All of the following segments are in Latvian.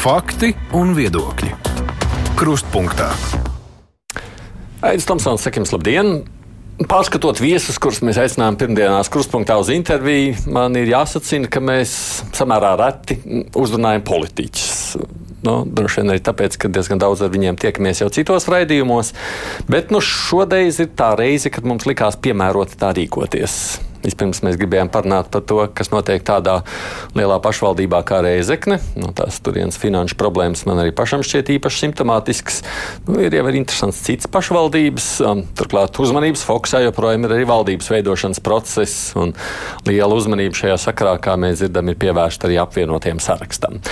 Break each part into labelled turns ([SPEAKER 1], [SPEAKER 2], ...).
[SPEAKER 1] Fakti un viedokļi. Krustpunktā.
[SPEAKER 2] Aizsmeļamies, Tomsons, sakim, labdien! Pārskatot viesus, kurus mēs aicinājām pirmdienās krustpunktā uz interviju, man ir jāsacina, ka mēs samērā reti uzrunājam politiķus. Nu, droši vien arī tāpēc, ka diezgan daudz ar viņiem tiekamies jau citos raidījumos, bet nu, šodien ir tā reize, kad mums likās piemēroti tā rīkoties. Vispirms mēs gribējām parunāt par to, kas notiek tādā lielā pašvaldībā kā Reizekne. No tās turienes finanšu problēmas man arī pašam šķiet īpaši simptomātisks. Nu, ir jau arī interesants cits pašvaldības. Um, turklāt uzmanības fokusā joprojām ir arī valdības veidošanas process. Un liela uzmanība šajā sakarā, kā mēs dzirdam, ir pievērsta arī apvienotiem sarakstam.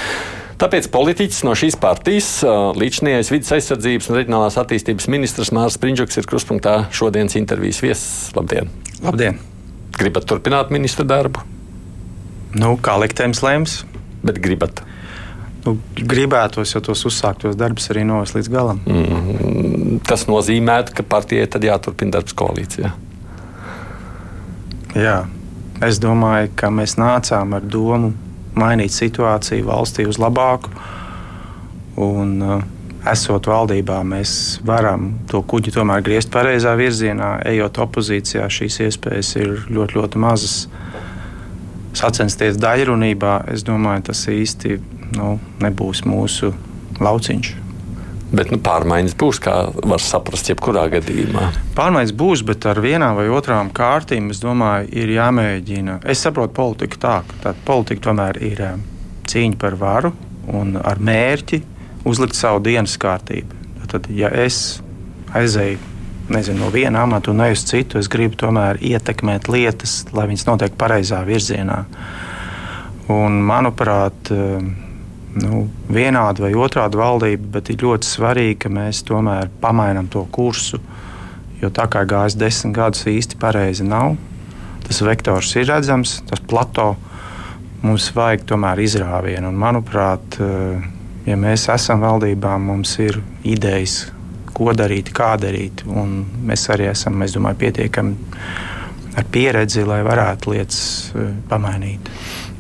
[SPEAKER 2] Tāpēc politiķis no šīs partijas, uh, līdzinājais vidas aizsardzības un reģionālās attīstības ministrs Mārcis Prindžuks ir kruspunktā šodienas intervijas viesis. Labdien!
[SPEAKER 3] Labdien!
[SPEAKER 2] Gribat turpināt ministra darbu?
[SPEAKER 3] Nu, kā liktenis lems?
[SPEAKER 2] Bet gribat.
[SPEAKER 3] Nu, gribētos jau tos uzsāktos darbus arī novest līdz galam.
[SPEAKER 2] Mm, tas nozīmē, ka partijai tad jāturpina darbs koalīcijā.
[SPEAKER 3] Jā, es domāju, ka mēs nācām ar domu mainīt situāciju valstī uz labāku. Un, uh, esot valdībā, mēs varam to kuģi tomēr griezt pareizā virzienā. Ejot opozīcijā, šīs iespējas ir ļoti, ļoti mazas. Sacensties daļrunībā, es domāju, tas īsti nu, nebūs mūsu lauciņš.
[SPEAKER 2] Bet nu, pārmaiņas būs, kā var saprast, jebkurā gadījumā.
[SPEAKER 3] Pārmaiņas būs, bet ar vienām vai otrām kārtīm, es domāju, ir jāmēģina. Es saprotu politiku tā, ka politika tomēr ir eh, cīņa par varu un ar mērķi uzlikt savu dienas kārtību. Tad, ja es aizēju nezinu, no viena amata un eju uz citu, es gribu tomēr ietekmēt lietas, lai viņas notiek pareizā virzienā. Un, manuprāt, eh, nu, vienāda vai otrāda valdība, bet ir ļoti svarīgi, ka mēs tomēr pamainām to kursu. Jo tā kā gājis desmit gadus īsti pareizi nav, tas vektors ir redzams, tas plato mums vajag tomēr izrāvienu. Un, manuprāt, uh, ja mēs esam valdībā, mums ir idejas, ko darīt, kā darīt. Mēs arī esam, es domāju, pietiekami ar pieredzi, lai varētu lietas e, pamainīt.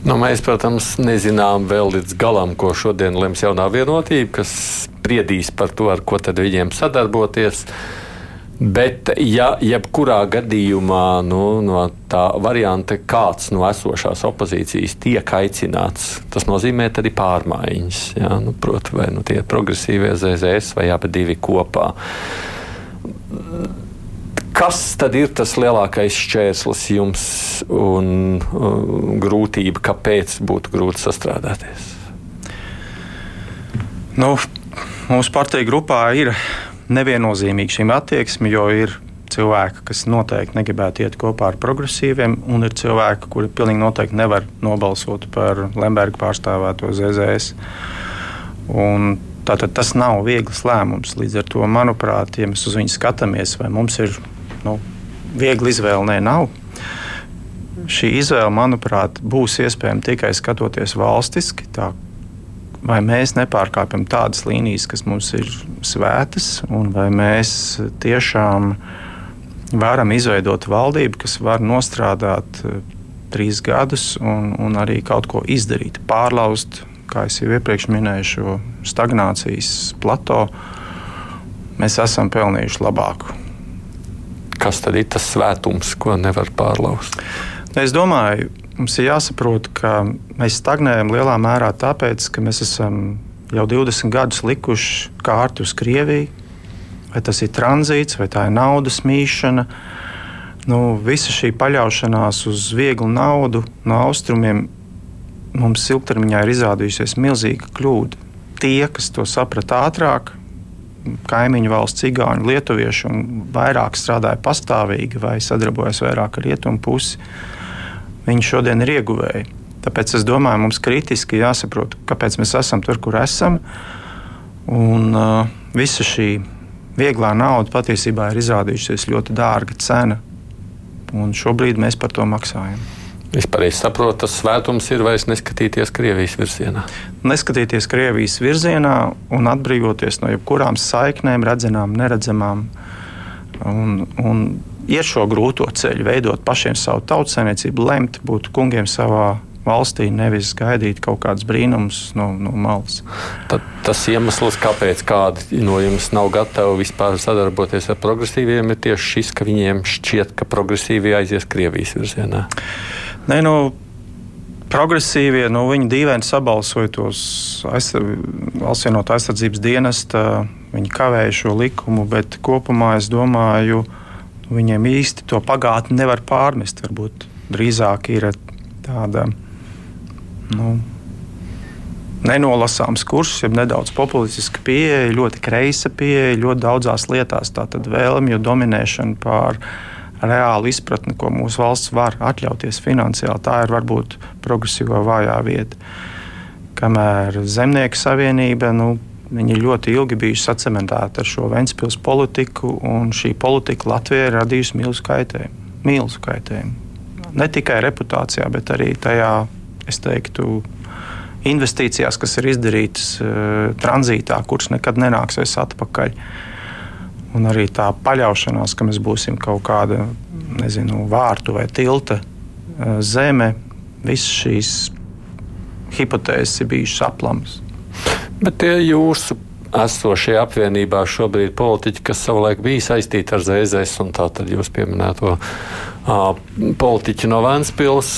[SPEAKER 2] Nu, mēs, protams, nezinām vēl līdz galam, ko šodien lems jaunā vienotība, kas spriedīs par to, ar ko tad viņiem sadarboties. Bet, ja jebkurā gadījumā nu, no tā varianta kāds no esošās opozīcijas tiek aicināts, tas nozīmē arī pārmaiņas. Jā, nu, Protams, vai nu, tie ir progresīvie ZZS vai abi divi kopā. Kas tad ir tas lielākais šķērslis jums un uh, grūtība, kāpēc būtu grūti sastrādāties?
[SPEAKER 3] Nu, mūsu partija grupā ir neviennozīmīga šī attieksme, jo ir cilvēki, kas noteikti negribētu iet kopā ar progresīviem, un ir cilvēki, kuri pilnīgi noteikti nevar nobalsot par Lemberga pārstāvēto ZZS. Un tātad tas nav viegls lēmums. Līdz ar to, manuprāt, ja mēs uz viņu skatāmies, vai mums ir nu, viegli izvēle, nē, nav. Šī izvēle, manuprāt, būs iespējama tikai skatoties valstiski, tā vai mēs nepārkāpjam tādas līnijas, kas mums ir svētas, un vai mēs tiešām varam izveidot valdību, kas var nostrādāt eh, trīs gadus un, un arī kaut ko izdarīt, pārlauzt, kā jau iepriekš minēju, šo stagnācijas plato. Mēs esam pelnījuši labāku.
[SPEAKER 2] Kas tad ir tas svētums, ko nevar pārlauzt?
[SPEAKER 3] Es domāju, Mums ir jāsaprot, ka mēs stagnējam lielā mērā tāpēc, ka mēs esam jau 20 gadus likuši kārtu uz Krieviju. Vai tas ir tranzīts, vai tā ir naudas mīšana. Nu, visa šī paļaušanās uz vieglu naudu no austrumiem mums ilgtermiņā ir izrādījusies milzīga kļūda. Tie, kas to saprata ātrāk, kaimiņu valsts, Igauni, Lietuvieši un vairāk strādāja pastāvīgi vai sadarbojās vairāk ar rietumu pusi, viņi šodien ir ieguvēji. Tāpēc es domāju, mums kritiski jāsaprot, kāpēc mēs esam tur, kur esam. Un uh, visa šī vieglā nauda patiesībā ir izrādījusies ļoti dārga cena. Un šobrīd mēs par to maksājam.
[SPEAKER 2] Es pareizi saprotu, tas svētums ir vairs neskatīties Krievijas virzienā.
[SPEAKER 3] Neskatīties Krievijas virzienā un atbrīvoties no jebkurām saiknēm, redzamām, neredzamām. Un, un iet šo grūto ceļu, veidot pašiem savu tautsēmniecību, lemt, būt kungiem savā valstī, nevis gaidīt kaut kādus brīnumus no, no malas.
[SPEAKER 2] Tad tas iemesls, kāpēc kādi no jums nav gatavi vispār sadarboties ar progresīviem, ir tieši šis, ka viņiem šķiet, ka progresīvie aizies Krievijas virzienā.
[SPEAKER 3] Nē, nu, progresīvie, nu, viņi dīvaini sabalsoja tos valsts vienotā aizsardzības dienesta, viņi kavēja šo likumu, bet kopumā es domāju, viņiem īsti to pagātni nevar pārmest. Varbūt drīzāk ir tāda nu, nenolasāms kurs, jau nedaudz populistiska pieeja, ļoti kreisa pieeja, ļoti daudzās lietās. Vēlmju dominēšana pār reālu izpratni, ko mūsu valsts var atļauties finansiāli. Tā ir varbūt progresīvā vājā vieta. Kamēr Zemnieku savienība nu, Viņi ļoti ilgi bijuši sacementēti ar šo Ventspils politiku, un šī politika Latvijai radījusi milzu kaitējumu. Milzu kaitējumu. Ne tikai reputācijā, bet arī tajā, es teiktu, investīcijās, kas ir izdarītas uh, tranzītā, kuras nekad nenāksies atpakaļ. Un arī tā paļaušanās, ka mēs būsim kaut kāda nezinu, vārtu vai tilta uh, zeme, visas šīs hipotēzes ir bijušas aplamas.
[SPEAKER 2] Bet tie jūsu esošie apvienībā šobrīd politiķi, kas savulaik bija saistīti ar ZZS un tā tad jūs pieminēto politiķi no Vēnspils,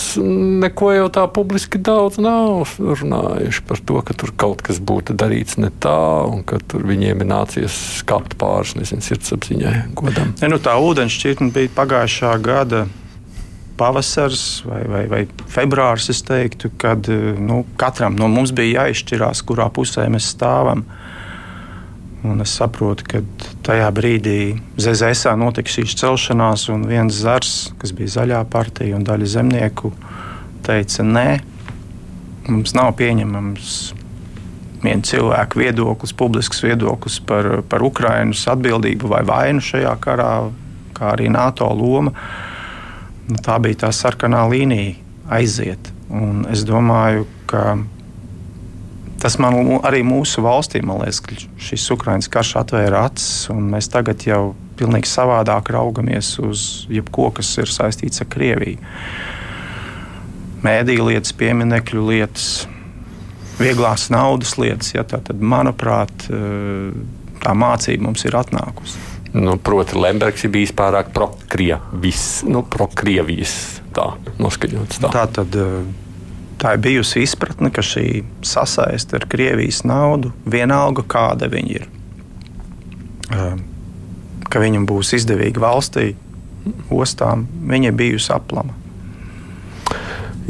[SPEAKER 2] neko jau tā publiski daudz nav runājuši par to, ka tur kaut kas būtu darīts ne tā un ka tur viņiem ir nācies kāpt pāris, nezinu, sirdsapziņai godam.
[SPEAKER 3] Ja, nu, tā ūdenšķirtne bija pagājušā gada pavasars vai, vai, vai februāris, es teiktu, kad nu, katram no mums bija jāizšķirās, kurā pusē mēs stāvam. Un es saprotu, ka tajā brīdī ZZSā notika šī celšanās, un viens zars, kas bija zaļā partija un daļa zemnieku, teica, nē, mums nav pieņemams viena cilvēka viedoklis, publisks viedoklis par, par Ukraiņas atbildību vai vainu šajā karā, kā arī NATO loma nu, tā bija tā sarkanā līnija aiziet. Un es domāju, ka tas man arī mūsu valstī, man liekas, ka šis Ukraiņas karš atvēra acis, un mēs tagad jau pilnīgi savādāk raugamies uz jebko, kas ir saistīts ar Krieviju. Mēdīļu lietas, pieminiektu lietas, vieglās naudas lietas. Ja, tad, manuprāt, tā mācība mums ir atnākusi.
[SPEAKER 2] Nu, proti, Lembergs ir bijis pārāk pro-Krievijas nu, pro tā noskaņots. Tā.
[SPEAKER 3] tā tad eh, tā ir bijusi izpratne, ka šī sasaiste ar Krievijas naudu, vienalga kāda viņa ir, eh, ka viņam būs izdevīga valstī, ostām, viņa ir bijusi aplama.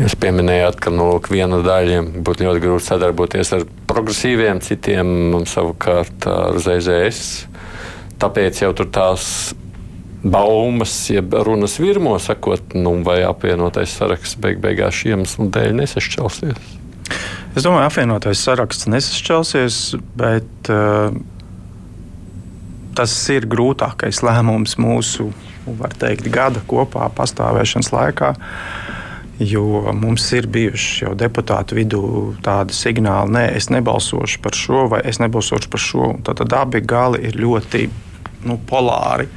[SPEAKER 2] Jūs pieminējāt, ka no nu, viena daļa būtu ļoti grūti sadarboties ar progresīviem, citiem savukārt ar ZZS tāpēc jau tur tās baumas, jeb runas virmo, sakot, nu, vai apvienotais saraksts beig beigās šiem iemeslu dēļ nesašķelsies.
[SPEAKER 3] Es domāju, apvienotais saraksts nesašķelsies, bet uh, tas ir grūtākais lēmums mūsu, teikt, gada kopā pastāvēšanas laikā. Jo mums ir bijuši jau deputātu vidū tādi signāli, nē, es nebalsošu par šo, vai es nebalsošu par šo. Tad abi gali ir ļoti nu, polāri.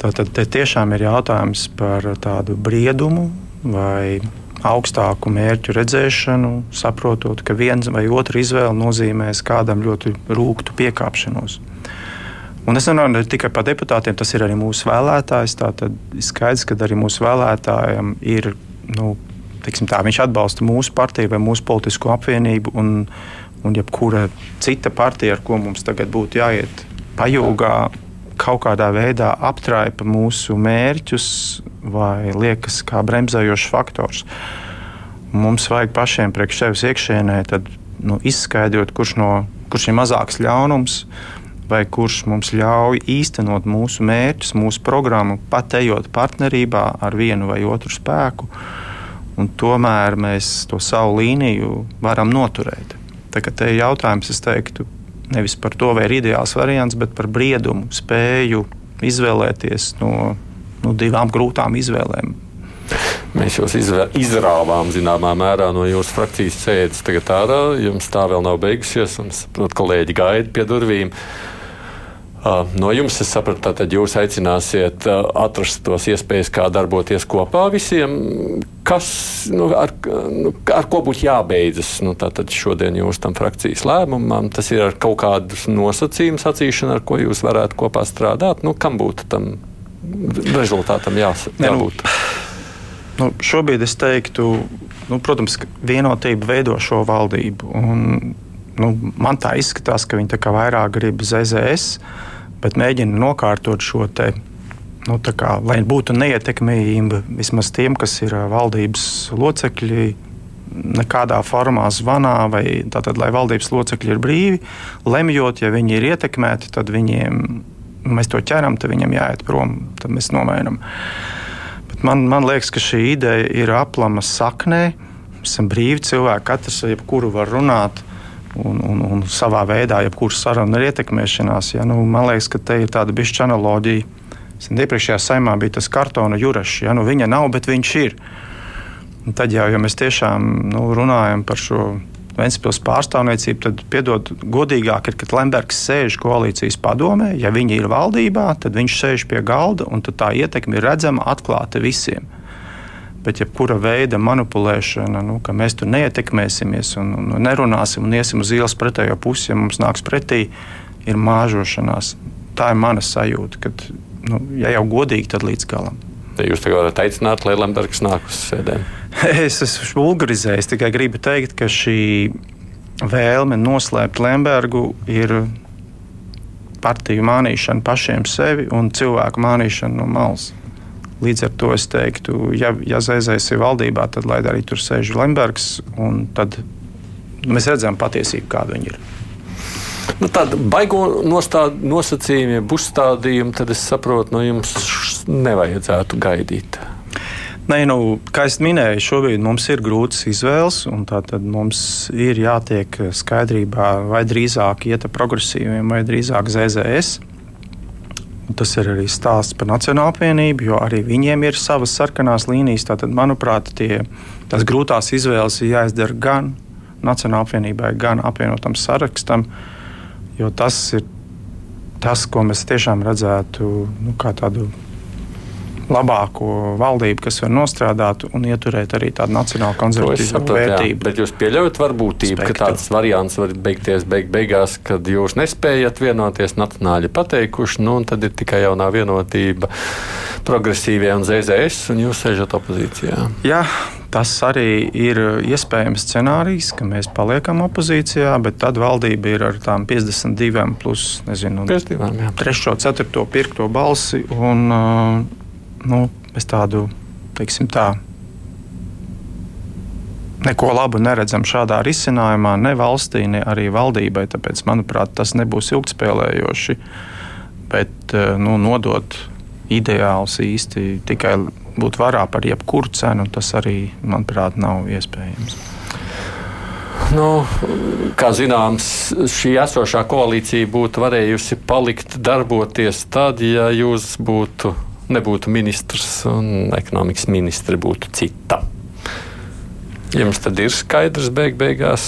[SPEAKER 3] Tātad te tiešām ir jautājums par tādu briedumu vai augstāku mērķu redzēšanu, saprotot, ka viena vai otra izvēle nozīmēs kādam ļoti rūktu piekāpšanos. Un es runāju ne tikai par deputātiem, tas ir arī mūsu vēlētājs. Tad ir skaidrs, ka arī mūsu vēlētājiem ir, nu, tā, viņš atbalsta mūsu partiju vai mūsu politisko apvienību, un, un jebkura cita partija, ar ko mums tagad būtu jāiet pajūgā kaut kādā veidā aptraipa mūsu mērķus vai liekas kā bremzējošs faktors. Mums vajag pašiem priekš sevis iekšēnē tad, nu, izskaidrot, kurš, no, kurš ir mazāks ļaunums vai kurš mums ļauj īstenot mūsu mērķus, mūsu programmu, pat ejot partnerībā ar vienu vai otru spēku. Un tomēr mēs to savu līniju varam noturēt. Tā kā te ir jautājums, es teiktu, nevis par to, vai ir ideāls variants, bet par briedumu, spēju izvēlēties no, no divām grūtām izvēlēm.
[SPEAKER 2] Mēs jūs izrāvām zināmā mērā no jūsu frakcijas sēdes. Tagad ārā jums tā vēl nav beigusies, saprotu, kolēģi gaida pie durvīm. No jums es sapratu, ka jūs aicināsiet atrast tos iespējas, kā darboties kopā visiem. kas, nu, ar, nu, ar ko būtu jābeidzas nu, šodien jūsu tam frakcijas lēmumam? Tas ir ar kaut kādu nosacījumu sacīšanu, ar ko jūs varētu kopā strādāt. Nu, kam būtu tam rezultātam jās, jābūt?
[SPEAKER 3] Nu, šobrīd es teiktu, nu, protams, ka vienotība veido šo valdību. Un, nu, man tā izskatās, ka viņi tā vairāk grib ZZS, bet mēģina nokārtot šo te nu, kā, lai būtu neietekmība vismaz tiem, kas ir valdības locekļi. Nekādā formā zvanā, vai tātad, lai valdības locekļi ir brīvi, lemjot, ja viņi ir ietekmēti, tad viņiem, mēs to ķeram, tad viņam jāiet prom, tad mēs nomainām. Man, man liekas, ka šī ideja ir aplama saknē. Mēs esam brīvi cilvēki, katrs ar jebkuru var runāt. Un, un, un savā veidā, jebkuras sarunas ir ietekmēšanās. Ja? Nu, man liekas, ka te ir tāda bišķi analoģija Iepriekšējā saimā bija tas kartona jūrašs. Ja? Nu, viņa nav, bet viņš ir. Un tad jau, ja mēs tiešām nu, runājam par šo Vēncpils pārstāvniecību, tad piedod, godīgāk ir, kad Lembergs sēž koalīcijas padomē. Ja viņi ir valdībā, tad viņš sēž pie galda un tā ietekme ir redzama, atklāta visiem. Bet, ja kura veida manipulēšana, nu, ka mēs tur neietekmēsimies un, un nerunāsim un iesim uz ielas pretējo pusi, ja mums nāks pretī, ir māžošanās. Tā ir mana sajūta, kad nu, ja jau godīgi, tad līdz galam.
[SPEAKER 2] Jūs tagad varat aicināt, lai Lembergs nāk uz sēdēm?
[SPEAKER 3] es esmu vulgarizējis, tikai gribu teikt, ka šī vēlme noslēpt Lembergu ir partiju mānīšana pašiem sevi un cilvēku mānīšana no malas. Līdz ar to es teiktu, ja, ja Zēzais ir valdībā, tad lai arī tur sēž Lembergs, un tad mēs redzam patiesību, kāda viņa ir.
[SPEAKER 2] Nu, Tāda baigo nosacījuma, ja uzstādījuma, tad es saprotu, no jums nevajadzētu gaidīt.
[SPEAKER 3] Nē, nu, kā jau minēju, šobrīd mums ir grūtas izvēles, un tātad mums ir jātiek skaidrībā, vai drīzāk iet ar progresīviem, vai drīzāk ZZS. Tas ir arī stāsts par Nacionālo apvienību, jo arī viņiem ir savas sarkanās līnijas. Tātad, manuprāt, tie, tās grūtās izvēles ir jāizdara gan Nacionālajai apvienībai, gan apvienotam sarakstam. Jo tas ir tas, ko mēs tiešām redzētu nu, kā tādu labāko valdību, kas var nostrādāt un ieturēt arī tādu nacionālu konservatīvu vērtību. Jā,
[SPEAKER 2] bet jūs pieļaujat varbūtību, Spektru. ka tāds variants var beigties beig beigās, kad jūs nespējat vienoties, nacionāļi pateikuši, nu un tad ir tikai jaunā vienotība progresīvie un ZZS, un jūs sēžat opozīcijā.
[SPEAKER 3] Jā, Tas arī ir iespējams scenārijs, ka mēs paliekam opozīcijā, bet tad valdība ir ar tām 52, plus, nezinu,
[SPEAKER 2] 52,
[SPEAKER 3] 3, 4, 5 balsi. Un, nu, mēs tādu, teiksim tā, neko labu neredzam šādā risinājumā, ne valstī, ne arī valdībai. Tāpēc, manuprāt, tas nebūs ilgspēlējoši. Bet nu, nodot ideāls īsti tikai būt varā par jebkuru cenu, tas arī, manuprāt, nav iespējams.
[SPEAKER 2] Nu, kā zināms, šī esošā koalīcija būtu varējusi palikt darboties tad, ja jūs būtu, nebūtu ministrs un ekonomikas ministri būtu cita. Jums tad ir skaidrs, beig beigās,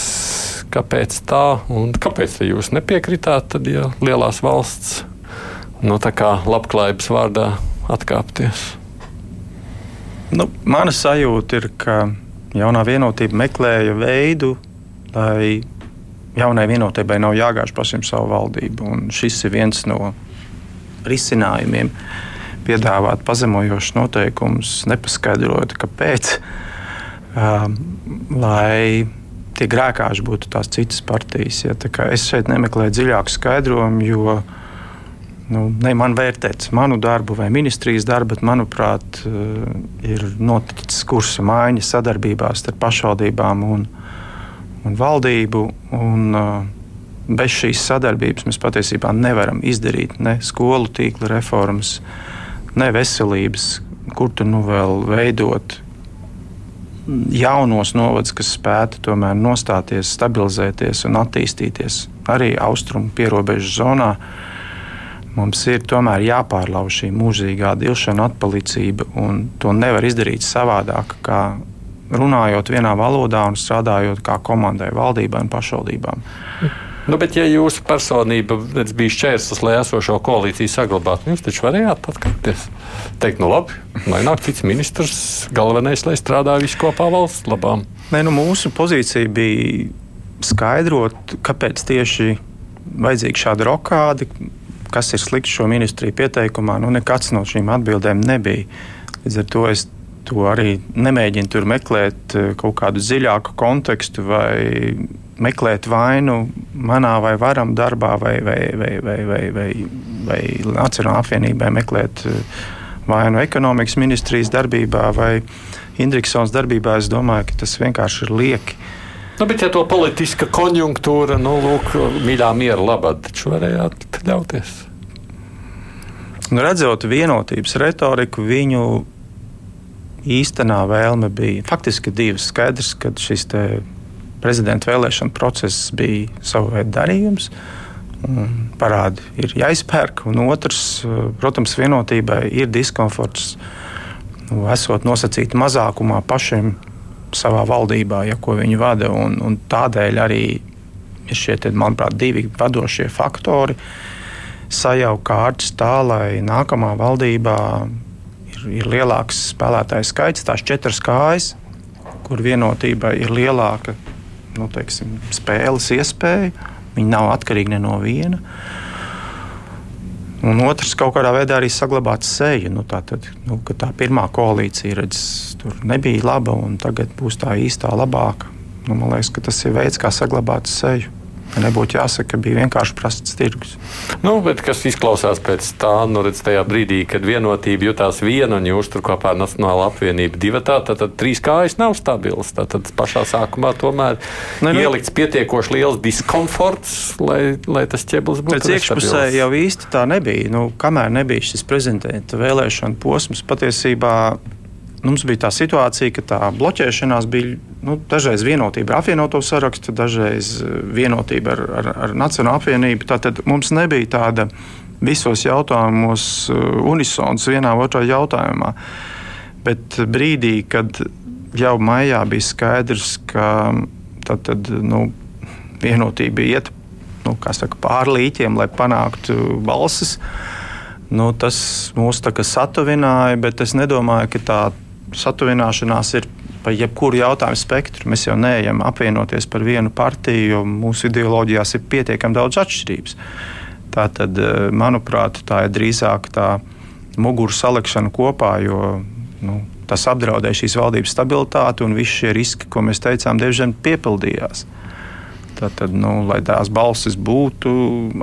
[SPEAKER 2] kāpēc tā un kāpēc jūs nepiekritāt, tad, ja lielās valsts nu, tā kā labklājības vārdā atkāpties.
[SPEAKER 3] Nu, mana sajūta ir, ka jaunā vienotība meklēja veidu, lai jaunai vienotībai nav jāgāž pašiem savu valdību. Un šis ir viens no risinājumiem. Piedāvāt pazemojošus noteikumus, nepaskaidrojot, kāpēc. Um, lai tie grēkāži būtu tās citas partijas. Ja, es šeit nemeklēju dziļāku skaidrojumu, jo uh, nu, ne man vērtēt manu darbu vai ministrijas darbu, bet, manuprāt, eh, ir noticis kursa maiņa sadarbībā starp pašvaldībām un, un valdību. Un, eh, bez šīs sadarbības mēs patiesībā nevaram izdarīt ne skolu tīkla reformas, ne veselības, kur tur nu vēl veidot jaunos novadus, kas spētu tomēr nostāties, stabilizēties un attīstīties arī austrumu pierobežu zonā. Mums ir tomēr jāpārlauž šī mūžīgā dilšana, atpalicība, un to nevar izdarīt savādāk, kā runājot vienā valodā un strādājot kā komandai, valdībai un pašvaldībām.
[SPEAKER 2] Nu, bet, ja jūsu personība bija šķērslis, lai esošo koalīciju saglabātu, jūs taču varējāt atkāpties. Teikt, nu labi, lai nāk cits ministrs, galvenais, lai strādā visu kopā valsts labām.
[SPEAKER 3] Nē, nu, mūsu pozīcija bija skaidrot, kāpēc tieši vajadzīga šāda rokāde, kas ir slikts šo ministriju pieteikumā. Nu, nekāds no šīm atbildēm nebija. Līdz ar to es to arī nemēģinu tur meklēt eh, kaut kādu dziļāku kontekstu vai meklēt vainu manā vai varam darbā vai, vai, vai, vai, vai, vai, vai Nacionālajā apvienībā meklēt eh, vainu ekonomikas ministrijas darbībā vai Indriksons darbībā. Es domāju, ka tas vienkārši ir lieki.
[SPEAKER 2] Nu, bet, ja to politiska konjunktūra, nu, lūk, mīļā miera labad, taču varējāt ļauties.
[SPEAKER 3] Nu, redzot vienotības retoriku, viņu īstenā vēlme bija faktiski divas. Skaidrs, ka šis prezidenta vēlēšana process bija savu veidu darījums. Parādi ir jāizpērk, un otrs, protams, vienotībai ir diskomforts. Nu, esot nosacīti mazākumā pašiem savā valdībā, ja ko viņi vada. Un, un tādēļ arī ir šie, manuprāt, divi vadošie faktori sajaukt kārtas tā, lai nākamā valdībā ir lielāks spēlētāju skaits, tās četras kājas, kur vienotība ir lielāka nu, teiksim, spēles iespēja. Viņi nav atkarīgi ne no viena. Un otrs, kaut kādā veidā arī saglabāt seju. Nu, tā, tad, nu, tā pirmā koalīcija redz, nebija laba, un tagad būs tā īstā labāka. Nu, man liekas, tas ir veids, kā saglabāt seju. Nebūtu jāsaka, ka bija vienkārši prasts tirgus.
[SPEAKER 2] Nu, kas izklausās pēc tā, nu, redz, tajā brīdī, kad vienotība jutās viena un jūs tur kopā ar Nacionālo apvienību divi, tad, tad trīs kājas nav stabilas. Tad, tad pašā sākumā tomēr ne, nu, ielikts pietiekoši liels diskomforts, lai, lai tas ķēblis būtu.
[SPEAKER 3] Pēc iekšpusē jau īsti tā nebija. Nu, kamēr nebija šis prezidenta vēlēšana posms, patiesībā mums bija tā situācija, ka tā bloķēšanās bija nu, dažreiz vienotība ar apvienoto sarakstu, dažreiz eh, vienotība ar, ar, ar Nacionālo apvienību. Tātad mums nebija tāda visos jautājumos eh, unisons vienā otrā jautājumā. Bet brīdī, kad jau maijā bija skaidrs, ka tad, tad, nu, vienotība iet nu, saka, pāri līķiem, lai panāktu balsis. Nu, tas mūs satuvināja, bet es nedomāju, ka tā satuvināšanās ir pa jebkuru jautājumu spektru. Mēs jau neejam apvienoties par vienu partiju, jo mūsu ideoloģijās ir pietiekami daudz atšķirības. Tā tad, eh, manuprāt, tā ir drīzāk tā muguru salikšana kopā, jo nu, tas apdraudēja šīs valdības stabilitāti un visi šie riski, ko mēs teicām, diezgan piepildījās. Tātad, nu, lai tās balsis būtu,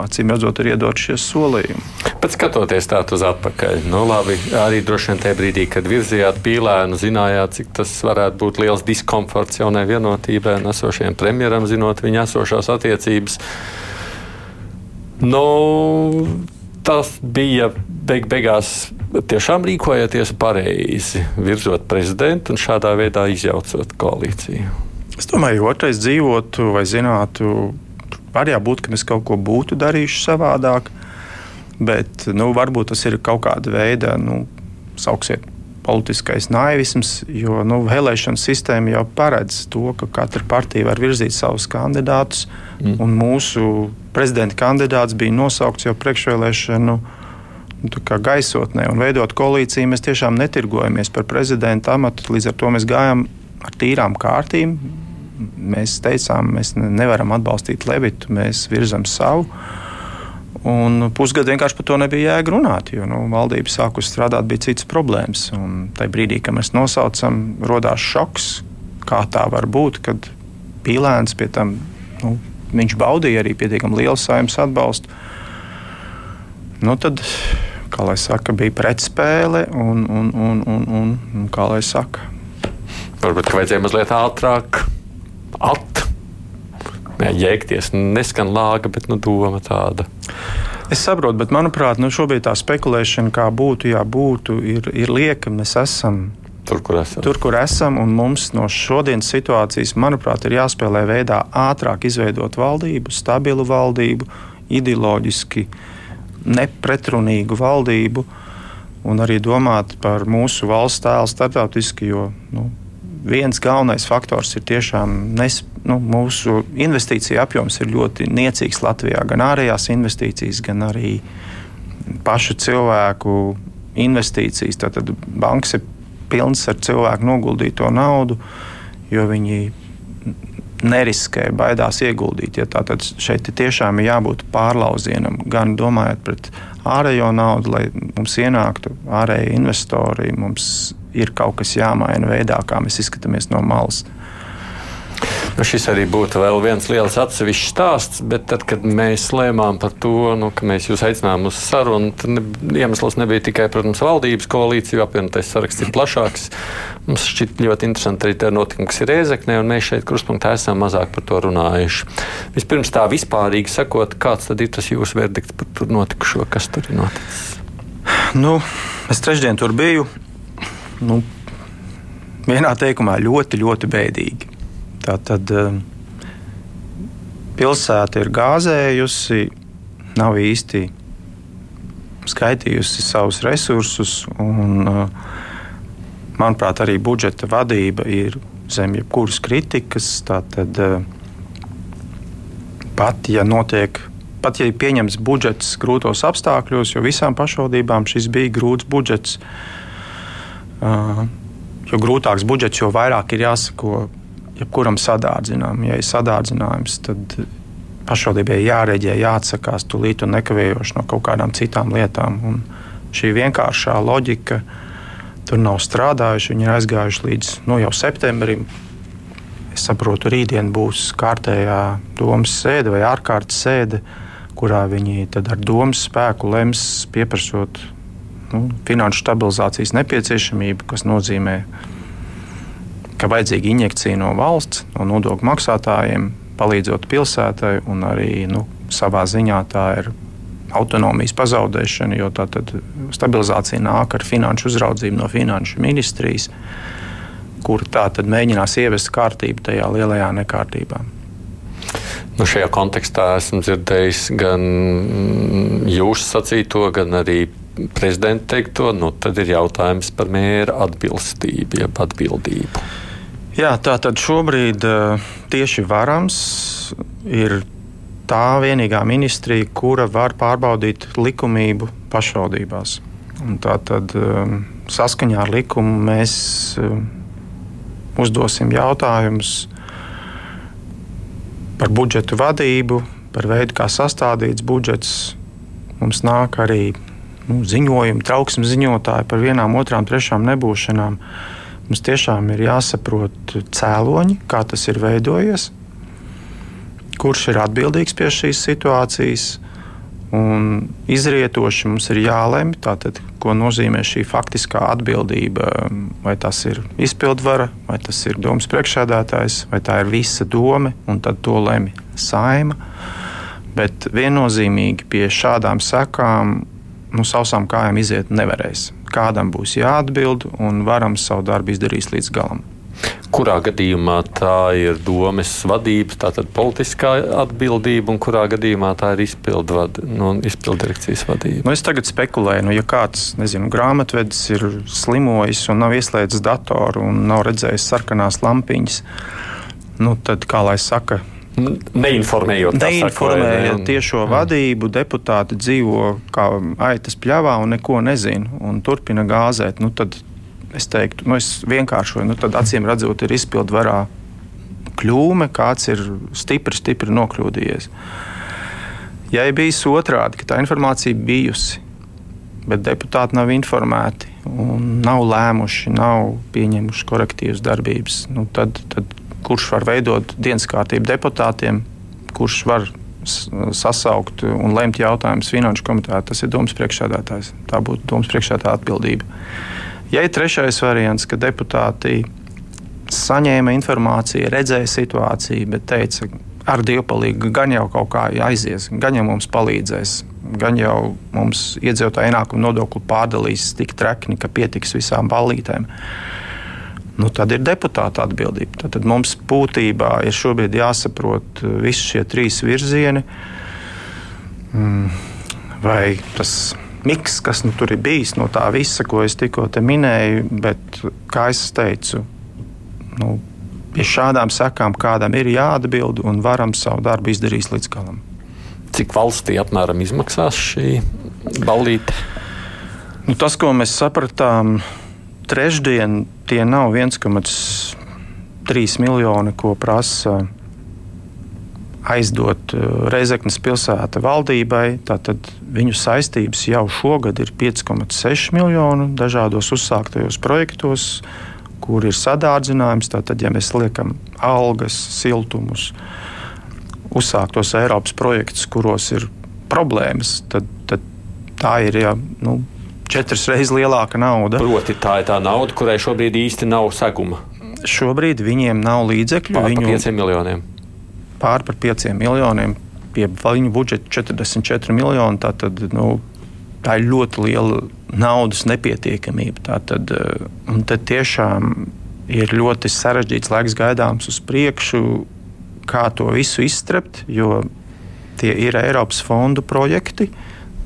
[SPEAKER 3] acīm redzot, ir iedot šie solījumi.
[SPEAKER 2] Bet skatoties tādu uz atpakaļ, nu, labi, arī droši vien tajā brīdī, kad virzījāt pīlēnu, zinājāt, cik tas varētu būt liels diskomforts jaunai vienotībai un esošajam premjeram, zinot viņa esošās attiecības. Nu, tas bija beig beigās tiešām rīkojoties pareizi, virzot prezidentu un šādā veidā izjaucot koalīciju.
[SPEAKER 3] Es domāju, ja otrais dzīvotu vai zinātu, var jābūt, ka mēs kaut ko būtu darījuši savādāk, bet nu, varbūt tas ir kaut kāda veida, nu, sauksiet, politiskais naivisms, jo nu, vēlēšana sistēma jau paredz to, ka katra partija var virzīt savus kandidātus, mm. un mūsu prezidenta kandidāts bija nosaukts jau priekšvēlēšanu. Nu, gaisotnē un veidot koalīciju, mēs tiešām netirgojamies par prezidenta amatu. Līdz ar to mēs gājām ar tīrām kārtīm, mēs teicām, mēs nevaram atbalstīt Levitu, mēs virzam savu. Un pusgadu vienkārši par to nebija jēga runāt, jo nu, valdība sākus strādāt, bija citas problēmas. Un tajā brīdī, kad mēs nosaucam, radās šoks, kā tā var būt, kad pīlēns pie tam nu, viņš baudīja arī pietiekami lielu saimnes atbalstu. Nu, tad, kā lai saka, bija pretspēle un, un, un, un, un, un kā lai saka.
[SPEAKER 2] Varbūt vajadzēja mazliet ātrāk at. Jēgties neskan lāga, bet nu, doma tāda.
[SPEAKER 3] Es saprotu, bet manuprāt, nu, šobrīd tā spekulēšana, kā būtu, jā, būtu, ir, ir lieka. Mēs esam
[SPEAKER 2] Tur kur, esam.
[SPEAKER 3] tur, kur esam, un mums no šodienas situācijas, manuprāt, ir jāspēlē veidā ātrāk izveidot valdību, stabilu valdību, ideoloģiski nepretrunīgu valdību, un arī domāt par mūsu valsts tēlu starptautiski, jo nu, viens galvenais faktors ir tiešām nes, nu, mūsu investīcija apjoms ir ļoti niecīgs Latvijā. Gan ārējās investīcijas, gan arī pašu cilvēku investīcijas. Tātad bankas ir pilnas ar cilvēku noguldīto naudu, jo viņi neriskē, baidās ieguldīt. Ja tātad šeit tiešām ir jābūt pārlauzienam, gan domājot par ārējo naudu, lai mums ienāktu ārēji investori. Mums ir kaut kas jāmaina veidā, kā mēs izskatāmies no malas.
[SPEAKER 2] Nu, šis arī būtu vēl viens liels atsevišķs stāsts, bet tad, kad mēs lēmām par to, nu, ka mēs jūs aicinām uz sarunu, tad ne, iemesls nebija tikai, protams, valdības koalīcija, apvienotais saraksts ir plašāks. Mums šķiet ļoti interesanti arī tie notikumi, kas ir Rēzeknē, un mēs šeit krustpunktā esam mazāk par to runājuši. Vispirms tā vispārīgi sakot, kāds tad ir tas jūsu verdikts par tur notikušo, kas tur ir noticis?
[SPEAKER 3] Nu, es trešdien tur biju. Nu, vienā teikumā ļoti, ļoti bēdīgi. Tā tad um, pilsēta ir gāzējusi, nav īsti skaitījusi savus resursus. Un, uh, manuprāt, arī budžeta vadība ir zem jebkuras kritikas. Tātad, uh, pat ja notiek, pat ja ir pieņemts budžets grūtos apstākļos, jo visām pašvaldībām šis bija grūts budžets. Jo grūtāks budžets, jo vairāk ir jāsako jebkuram sadārdzinājumam. Ja ir sadārdzinājums, tad pašvaldībai jārēģē, jāatsakās tūlīt un nekavējoši no kaut kādām citām lietām. Un šī vienkāršā loģika tur nav strādājuši. Viņi ir aizgājuši līdz nu, jau septembrim. Es saprotu, rītdien būs kārtējā domas sēde vai ārkārtas sēde, kurā viņi ar domas spēku lems pieprasot nu, finanšu stabilizācijas nepieciešamību, kas nozīmē, ka ka vajadzīga injekcija no valsts, no nodokļu maksātājiem, palīdzot pilsētai, un arī nu, savā ziņā tā ir autonomijas pazaudēšana, jo tā stabilizācija nāk ar finanšu uzraudzību no finanšu ministrijas, kur tā tad mēģinās ievest kārtību tajā lielajā nekārtībā.
[SPEAKER 2] Nu, šajā kontekstā esmu dzirdējis gan jūsu sacīto, gan arī prezidenta teikto. Nu, tad ir jautājums par mēra atbilstību, jeb atbildību.
[SPEAKER 3] Jā, tā tad šobrīd eh, tieši varams ir tā vienīgā ministrija, kura var pārbaudīt likumību pašvaldībās. Un tā tad eh, saskaņā ar likumu mēs eh, uzdosim jautājumus par budžetu vadību, par veidu, kā sastādīts budžets. Mums nāk arī nu, ziņojumi, trauksmes ziņotāji par vienām, otrām, trešām nebūšanām. Uh, Mums tiešām ir jāsaprot cēloņi, kā tas ir veidojies, kurš ir atbildīgs pie šīs situācijas. Un izrietoši mums ir jālemj, tātad, ko nozīmē šī faktiskā atbildība. Vai tas ir izpildvara, vai tas ir domas priekšsēdētājs, vai tā ir visa doma, un tad to lemj saima. Bet viennozīmīgi pie šādām sekām nu, sausām kājām iziet nevarēs. Kādam būs jāatbild, un varam savu darbu izdarīt līdz galam.
[SPEAKER 2] Kurā gadījumā tā ir domas vadības, tātad politiskā atbildība, un kurā gadījumā tā ir izpildu vad, no izpildu direkcijas vadība?
[SPEAKER 3] Nu, es tagad spekulēju, nu, ja kāds nezinu, grāmatvedis ir slimojis un nav ieslēdzis datoru un nav redzējis sarkanās lampiņas, nu, tad, kā lai saka,
[SPEAKER 2] Neinformējot,
[SPEAKER 3] Neinformējot ne, tiešo vadību, deputāti dzīvo kā aitas pļavā un neko nezina un turpina gāzēt. Nu, tad es teiktu, nu, es vienkāršoju, nu, tad acīm redzot, ir izpildvarā kļūme, kāds ir stipri, stipri nokļūdījies. Ja ir bijis otrādi, ka tā informācija bijusi, bet deputāti nav informēti un nav lēmuši, nav pieņēmuši korektīvas darbības, nu, tad, tad kurš var veidot dienas kārtību deputātiem, kurš var sasaukt un lemt jautājumus finanšu komitē. Tas ir domas priekšsēdētājs. Tā būtu domas priekšsēdētāja atbildība. Ja ir trešais variants, ka deputāti saņēma informāciju, redzēja situāciju, bet teica, ar dievpalīgu gan jau kaut kā aizies, gan jau mums palīdzēs, gan jau mums iedzīvotāju ienākumu nodokli pārdalīs tik trekni, ka pietiks visām ballītēm nu, tad ir deputāta atbildība. Tad mums būtībā ir šobrīd jāsaprot uh, visi šie trīs virzieni. Mm, vai tas miks, kas nu, tur ir bijis no tā visa, ko es tikko minēju, bet, kā jau teicu, nu, pie šādām sekām kādam ir jāatbild un varam savu darbu izdarīt līdz galam.
[SPEAKER 2] Cik valstī apmēram izmaksās šī ballīte?
[SPEAKER 3] Nu, tas, ko mēs sapratām, trešdien tie nav 1,3 miljoni, ko prasa aizdot uh, Reizeknas pilsēta valdībai. Tātad viņu saistības jau šogad ir 5,6 miljoni dažādos uzsāktajos projektos kur ir sadārdzinājums. Tātad, ja mēs liekam algas, siltumus, uzsāktos Eiropas projektus, kuros ir problēmas, tad, tad tā ir ja, nu, četras reizes lielāka nauda.
[SPEAKER 2] Proti, tā ir tā nauda, kurai šobrīd īsti nav seguma.
[SPEAKER 3] Šobrīd viņiem nav līdzekļu.
[SPEAKER 2] Pār
[SPEAKER 3] viņu,
[SPEAKER 2] par 5 miljoniem.
[SPEAKER 3] Pār par 5 miljoniem. Pie viņu budžeta 44 miljoni. Tātad, nu, tā ir ļoti liela naudas nepietiekamība. Tātad, eh, un tad tiešām ir ļoti sarežģīts laiks gaidāms uz priekšu, kā to visu izstrept, jo tie ir Eiropas fondu projekti.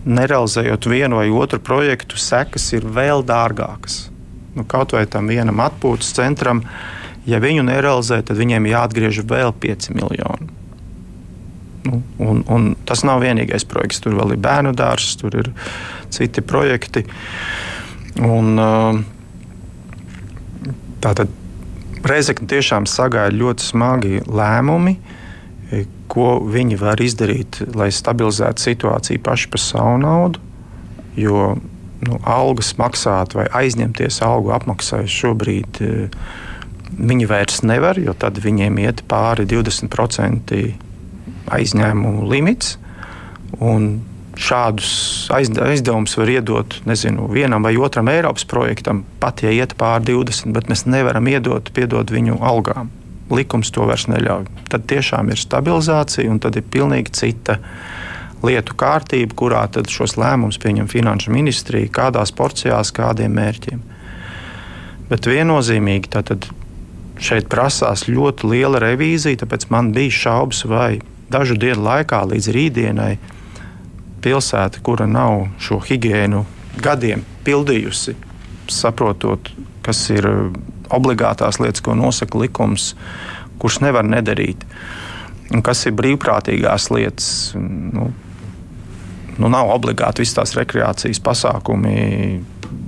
[SPEAKER 3] Nerealizējot vienu vai otru projektu, sekas ir vēl dārgākas. Nu, kaut vai tam vienam atpūtas centram, ja viņu nerealizē, tad viņiem jāatgriež vēl 5 miljoni. Nu, un, un tas nav vienīgais projekts. Tur vēl ir bērnu dārsts, tur ir citi projekti. Un, tātad Reizekne tiešām sagaida ļoti smagi lēmumi, ko viņi var izdarīt, lai stabilizētu situāciju paši par savu naudu. Jo nu, algas maksāt vai aizņemties algu apmaksai šobrīd viņi vairs nevar, jo tad viņiem iet pāri 20% aizņēmumu limits. Šādus aizdevumus var iedot nezinu, vienam vai otram Eiropas projektam, pat ja iet pāri 20, bet mēs nevaram iedot piedot viņu algām. Likums to vairs neļauj. Tad tiešām ir stabilizācija, un tad ir pilnīgi cita lietu kārtība, kurā šos lēmumus pieņem finanšu ministrija, kādās porcijās, kādiem mērķiem. Bet viennozīmīgi tātad šeit prasās ļoti liela revīzija, tāpēc man bija šaubas, vai dažu dienu laikā līdz rītdienai pilsēta, kura nav šo higiēnu gadiem pildījusi, saprotot, kas ir obligātās lietas, ko nosaka likums, kurš nevar nedarīt, un kas ir brīvprātīgās lietas. Nu, nu, nav obligāti visas tās rekreācijas pasākumi.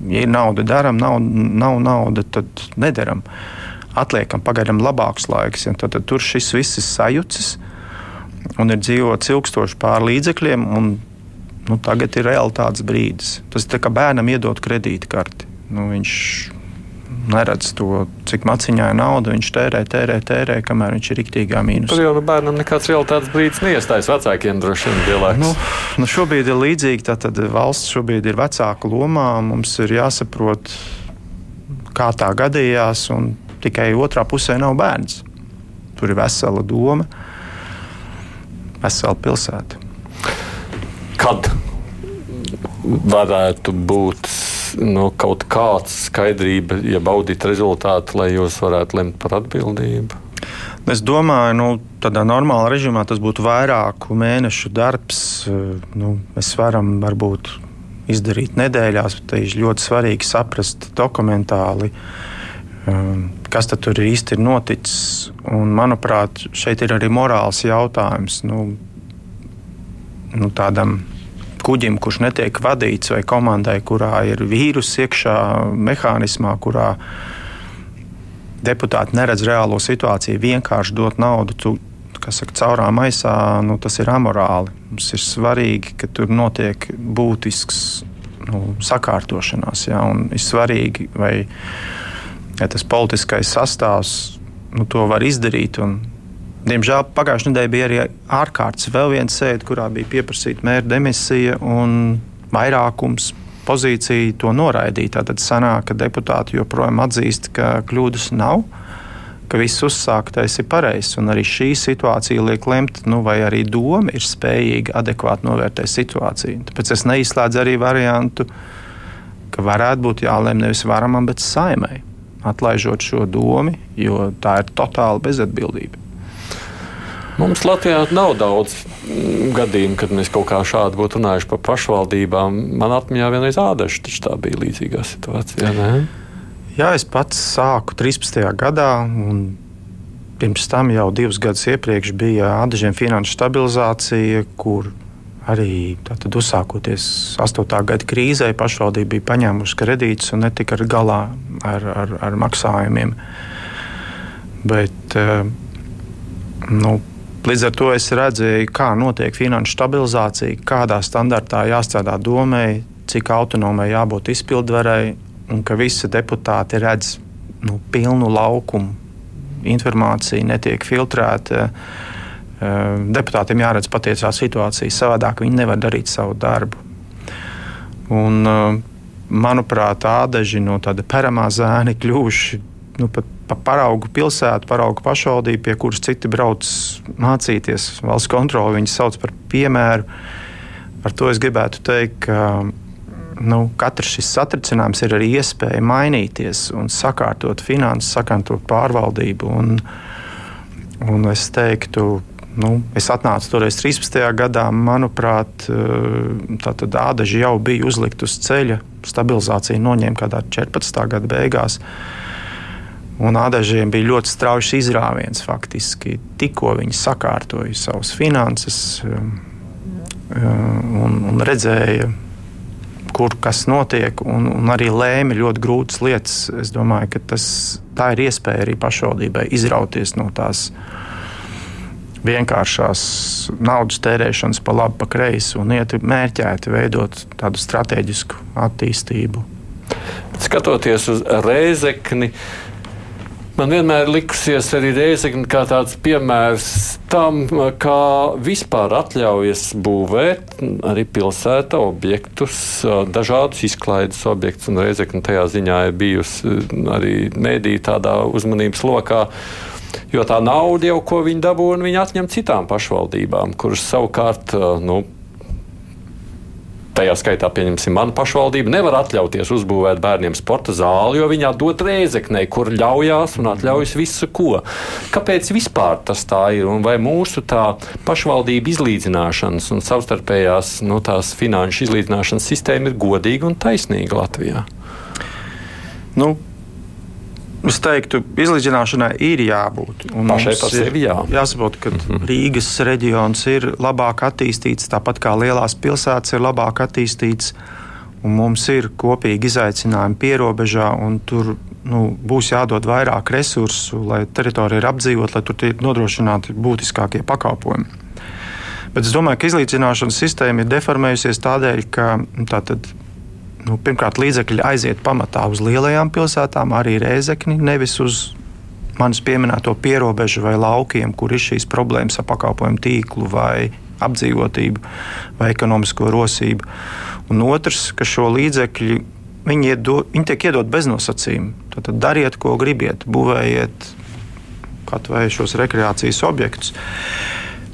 [SPEAKER 3] Ja ir nauda, darām, nav, nav nauda, tad nedaram. Atliekam pagaidām labākus laikus. Ja, tad, tad tur šis viss ir sajūcis un ir dzīvots ilgstoši pār līdzekļiem. Un, nu, tagad ir realitātes brīdis. Tas ir kā bērnam iedot kredītkarti. Nu, viņš neredz to, cik maciņā ir nauda. Viņš tērē, tērē, tērē, kamēr viņš ir rīktīgā mīnusā.
[SPEAKER 2] Tur jau nu bērnam nekāds realitātes brīdis neiestājas vecākiem droši vien vienlaikus.
[SPEAKER 3] Nu, nu šobrīd ir līdzīgi. Tātad valsts šobrīd ir vecāka lomā. Mums ir jāsaprot, kā tā gadījās. Tikai otrā pusē nav bērns. Tur ir vesela doma vesela pilsēta.
[SPEAKER 2] Kad varētu būt nu, kaut kāda skaidrība, ja baudīt rezultātu, lai jūs varētu lemt par atbildību?
[SPEAKER 3] Es domāju, nu, tādā normālā režīmā tas būtu vairāku mēnešu darbs. Nu, mēs varam varbūt izdarīt nedēļās, bet ir ļoti svarīgi saprast dokumentāli, um, kas tur īsti ir noticis. Un, manuprāt, šeit ir arī morāls jautājums. Nu, nu, tādam kuģim, kurš netiek vadīts, vai komandai, kurā ir vīrus iekšā mehānismā, kurā deputāti neredz reālo situāciju, vienkārši dot naudu. Tu, kas saka, caurā maisā, nu, tas ir amorāli. Mums ir svarīgi, ka tur notiek būtisks nu, sakārtošanās. Ja, ir svarīgi, vai ja tas politiskais sastāvs nu, to var izdarīt. Un, Diemžēl pagājušajā nedēļā bija arī ārkārtas vēl viena sēde, kurā bija pieprasīta mēra demisija un vairākums pozīcija to noraidīja. Tad sanāk, ka deputāti joprojām atzīst, ka kļūdas nav, ka viss uzsāktais ir pareizs. Arī šī situācija liek lemt, nu, vai arī doma ir spējīga adekvāti novērtēt situāciju. Tāpēc es neizslēdzu arī variantu, ka varētu būt jālēm nevis varamam, bet saimai, atlaižot šo domu, jo tā ir totāla bezatbildība.
[SPEAKER 2] Mums Latvijā nav daudz gadījumu, kad mēs kaut kā šādi būtu runājuši par pašvaldībām. Man atmiņā vienreiz ādaši, taču tā bija līdzīgā situācijā. Ne?
[SPEAKER 3] Jā, es pats sāku 13. gadā, pirms tam jau divus gadus iepriekš bija Adažiem finanšu stabilizācija, kur arī tātad, uzsākoties 8. gada krīzē, pašvaldība bija paņēmusi kredītus un netika ar galā ar, ar, ar maksājumiem. Bet, eh, nu, līdz ar to es redzēju, kā notiek finanšu stabilizācija, kādā standartā jāstrādā domai, cik autonomai jābūt izpildvarēji, un ka visi deputāti redz nu, pilnu laukumu. Informācija netiek filtrēta. Ehm, deputātiem jāredz patiesā situācija, savādāk viņi nevar darīt savu darbu. Un, ehm, manuprāt, ādaži no tāda peramā zēna kļuvuši nu, pat pa paraugu pilsētu, paraugu pašvaldību, pie kuras citi brauc mācīties. Valsts kontroli viņus sauc par piemēru. Ar to es gribētu teikt, ka nu, katrs šis satricinājums ir arī iespēja mainīties un sakārtot finanses, sakārtot pārvaldību. Un, un es teiktu, nu, es atnācu toreiz 13. gadā, manuprāt, tā ādaži jau bija uzlikt uz ceļa. Stabilizācija noņēma kādā 14. gada beigās. Un ādažiem bija ļoti strauji izrāviens. Faktiski tikko viņi sakārtoja savas finanses un, un redzēja kur kas notiek, un, un arī lēma ļoti grūtas lietas. Es domāju, ka tas, tā ir iespēja arī pašvaldībai izrauties no tās vienkāršās naudas tērēšanas pa labi, pa kreisi un iet mērķēti veidot tādu strateģisku attīstību.
[SPEAKER 2] Skatoties uz Rēzekni, uh, Man vienmēr likusies arī Reizekne kā tāds piemērs tam, kā vispār atļaujas būvēt arī pilsēta objektus, dažādus izklaides objektus, un Reizekne tajā ziņā ir bijusi arī mēdī tādā uzmanības lokā. Jo tā nauda jau, ko viņi dabūja, viņi atņem citām pašvaldībām, kuras savukārt nu, Tajā skaitā, pieņemsim, mana pašvaldība nevar atļauties uzbūvēt bērniem sporta zāli, jo viņā dod rēzeknei, kur ļaujās un atļaujas visu ko. Kāpēc vispār tas tā ir? Un vai mūsu tā pašvaldība izlīdzināšanas un savstarpējās nu, tās finanšu izlīdzināšanas sistēma ir godīga un taisnīga Latvijā?
[SPEAKER 3] Nu, Es teiktu, izlīdzināšanai ir jābūt.
[SPEAKER 2] Pašai par sevi jā.
[SPEAKER 3] Jāsaprot, ka mm -hmm. Rīgas reģions ir labāk attīstīts, tāpat kā lielās pilsētas ir labāk attīstīts. Mums ir kopīgi izaicinājumi pierobežā, un tur nu, būs jādod vairāk resursu, lai teritorija ir apdzīvot, lai tur tiek nodrošināti būtiskākie pakalpojumi. Bet es domāju, ka izlīdzināšanas sistēma ir deformējusies tādēļ, ka tātad, nu, pirmkārt, līdzekļi aiziet pamatā uz lielajām pilsētām, arī Rēzekni, nevis uz manis pieminēto pierobežu vai laukiem, kur ir šīs problēmas ar pakalpojumu tīklu vai apdzīvotību vai ekonomisko rosību. Un otrs, ka šo līdzekļu viņi, iedo, viņi tiek iedot bez nosacījuma. Tad dariet, ko gribiet, būvējiet kaut vai šos rekreācijas objektus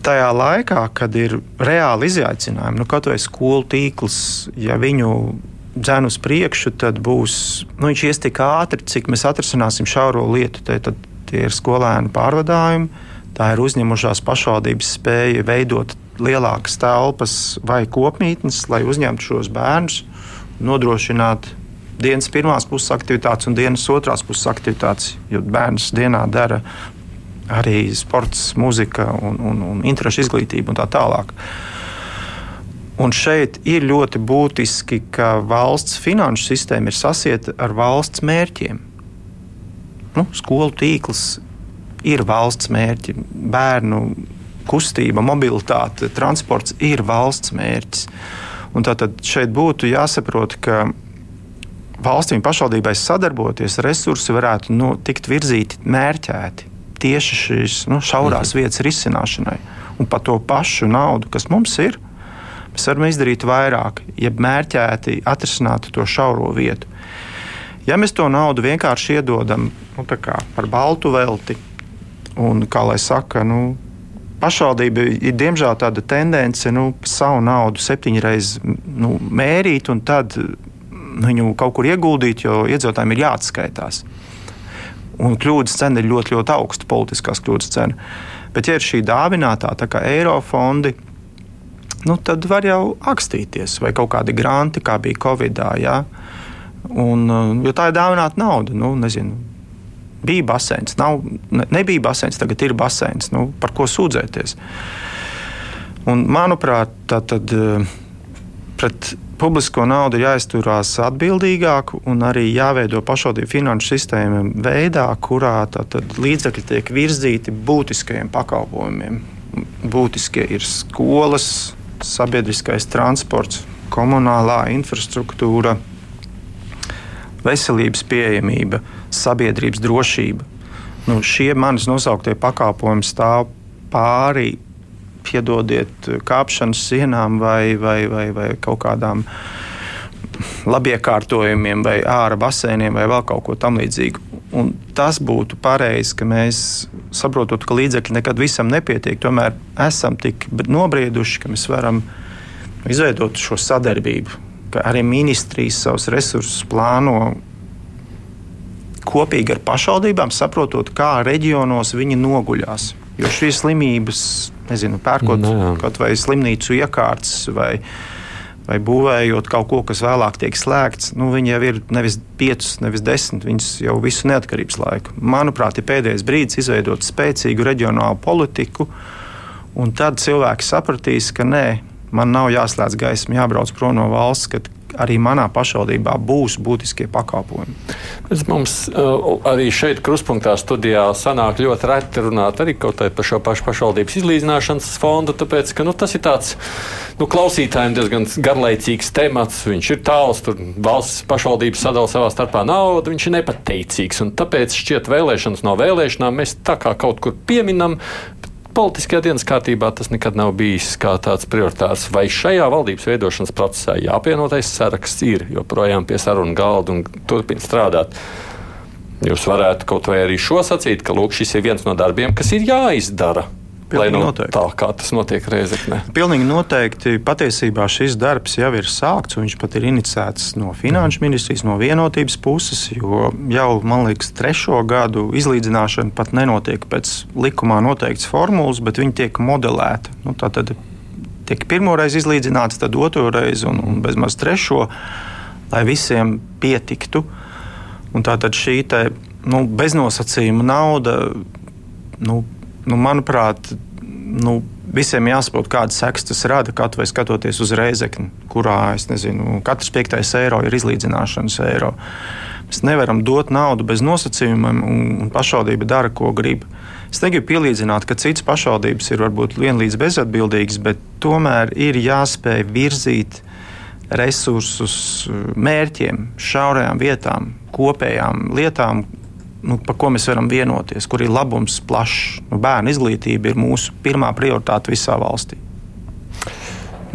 [SPEAKER 3] tajā laikā, kad ir reāli izaicinājumi, nu, kaut vai skolu tīkls, ja viņu dzēnu uz priekšu, tad būs, nu, viņš ies tik ātri, cik mēs atrisināsim šauro lietu. Te, tad tie ir skolēnu pārvadājumi, tā ir uzņemušās pašvaldības spēja veidot lielākas telpas vai kopmītnes, lai uzņemtu šos bērnus, nodrošināt dienas pirmās puses aktivitātes un dienas otrās puses aktivitātes, jo bērns dienā dara arī sports, mūzika un, un, un interešu izglītību un tā tālāk. Un šeit ir ļoti būtiski, ka valsts finanšu sistēma ir sasieta ar valsts mērķiem. Nu, skolu tīkls ir valsts mērķi, bērnu kustība, mobilitāte, transports ir valsts mērķis. Un tātad šeit būtu jāsaprot, ka valstīm pašvaldībai sadarboties, resursi varētu nu, tikt virzīti mērķēti tieši šīs nu, šaurās mhm. vietas risināšanai. Un par to pašu naudu, kas mums ir, mēs varam izdarīt vairāk, ja mērķēti atrisinātu to šauro vietu. Ja mēs to naudu vienkārši iedodam nu, par baltu velti, un kā lai saka, nu, pašvaldība ir diemžēl tāda tendence nu, savu naudu septiņreiz nu, mērīt un tad viņu kaut kur ieguldīt, jo iedzīvotājiem ir jāatskaitās. Un kļūdas cena ir ļoti, ļoti augsta, politiskās kļūdas cena. Bet, ja ir šī dāvinātā, tā kā eiro fondi, nu, tad var jau akstīties vai kaut kādi granti, kā bija Covid. Jā. Un, jo tā ir dāvināta nauda. Nu, nezinu, bija basēns, nav, ne, nebija basēns, tagad ir basēns. Nu, par ko sūdzēties? Un, manuprāt, tā tad pret publisko naudu ir jāizturās atbildīgāk un arī jāveido pašvaldību finanšu sistēma veidā, kurā līdzekļi tiek virzīti būtiskajiem pakalpojumiem. Būtiskie ir skolas, sabiedriskais transports, komunālā infrastruktūra, veselības pieejamība, sabiedrības drošība. Nu, šie manis nosauktie pakalpojumi stāv pāri, piedodiet, kāpšanas sienām vai, vai, vai, vai kaut kādām labiekārtojumiem, vai ārā basēniem, vai vēl kaut ko tamlīdzīgu. Un tas būtu pareizi, ka mēs saprotam, ka līdzekļi nekad visam nepietiek. Tomēr esam tik nobrieduši, ka mēs varam izveidot šo sadarbību, ka arī ministrijas savus resursus plāno kopīgi ar pašvaldībām, saprotot, kā reģionos viņi noguļās. Jo šīs slimības, nezinu, pērkot Nē. Nu kaut vai slimnīcu iekārtas vai, vai būvējot kaut ko, kas vēlāk tiek slēgts, nu, viņi jau ir nevis 5, nevis 10, viņas jau visu neatkarības laiku. Manuprāt, ir pēdējais brīdis izveidot spēcīgu reģionālu politiku, un tad cilvēki sapratīs, ka nē, man nav jāslēdz gaisma, jābrauc prom no valsts, kad arī manā pašvaldībā būs būtiskie pakalpojumi.
[SPEAKER 2] Mums uh, arī šeit, krustpunktā, studijā sanāk ļoti reti runāt arī par šo pašu pašvaldības izlīdzināšanas fondu, tāpēc ka nu, tas ir tāds nu, klausītājiem diezgan garlaicīgs temats. Viņš ir tāls, tur valsts pašvaldības sadala savā starpā naudu, viņš ir nepateicīgs. Tāpēc šķiet, vēlēšanas no vēlēšanām mēs tā kā kaut kur pieminam, politiskajā dienas kārtībā tas nekad nav bijis kā tāds prioritārs. Vai šajā valdības veidošanas procesā jāpienotais saraksts ir joprojām pie sarunu galda un turpina strādāt? Jūs varētu kaut vai arī šo sacīt, ka lūk, šis ir viens no darbiem, kas ir jāizdara. Lai, nu, noteikti. Tā kā tas notiek Reizekne.
[SPEAKER 3] Pilnīgi noteikti. Patiesībā šis darbs jau ir sākts, un viņš pat ir inicēts no Finanšu ministrijas, no vienotības puses. Jo jau, man liekas, trešo gadu izlīdzināšana pat nenotiek pēc likumā noteikts formulas, bet viņi tiek modelēti. Nu, tad tiek pirmo reizi izlīdzināts, tad otro reizi un, un bezmaz trešo, lai visiem pietiktu. Un tā tad šī te, nu, beznosacījuma nauda. Nu, nu, manuprāt, nu, visiem jāsaprot, kādas sekas tas rada. Kaut vai skatoties uz reizekni, kurā nezinu, katrs piektais eiro ir izlīdzināšanas eiro. Mēs nevaram dot naudu bez nosacījumiem, un pašvaldība dara, ko grib. Es negribu pielīdzināt, ka citas pašvaldības ir varbūt vienlīdz bezatbildīgas, bet tomēr ir jāspēj virzīt resursus mērķiem, šaurajām vietām, kopējām lietām, nu, par ko mēs varam vienoties, kur ir labums plašs. Nu, bērnu izglītība ir mūsu pirmā prioritāte visā valstī.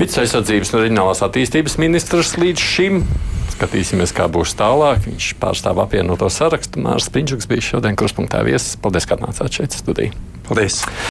[SPEAKER 2] Vides aizsardzības un reģionālās attīstības ministrs līdz šim. Skatīsimies, kā būs tālāk. Viņš pārstāv apvienoto sarakstu. Mārcis Pinčuks bija šodien kruspunktā viesis. Paldies, ka atnācāt šeit studijā.
[SPEAKER 3] Paldies!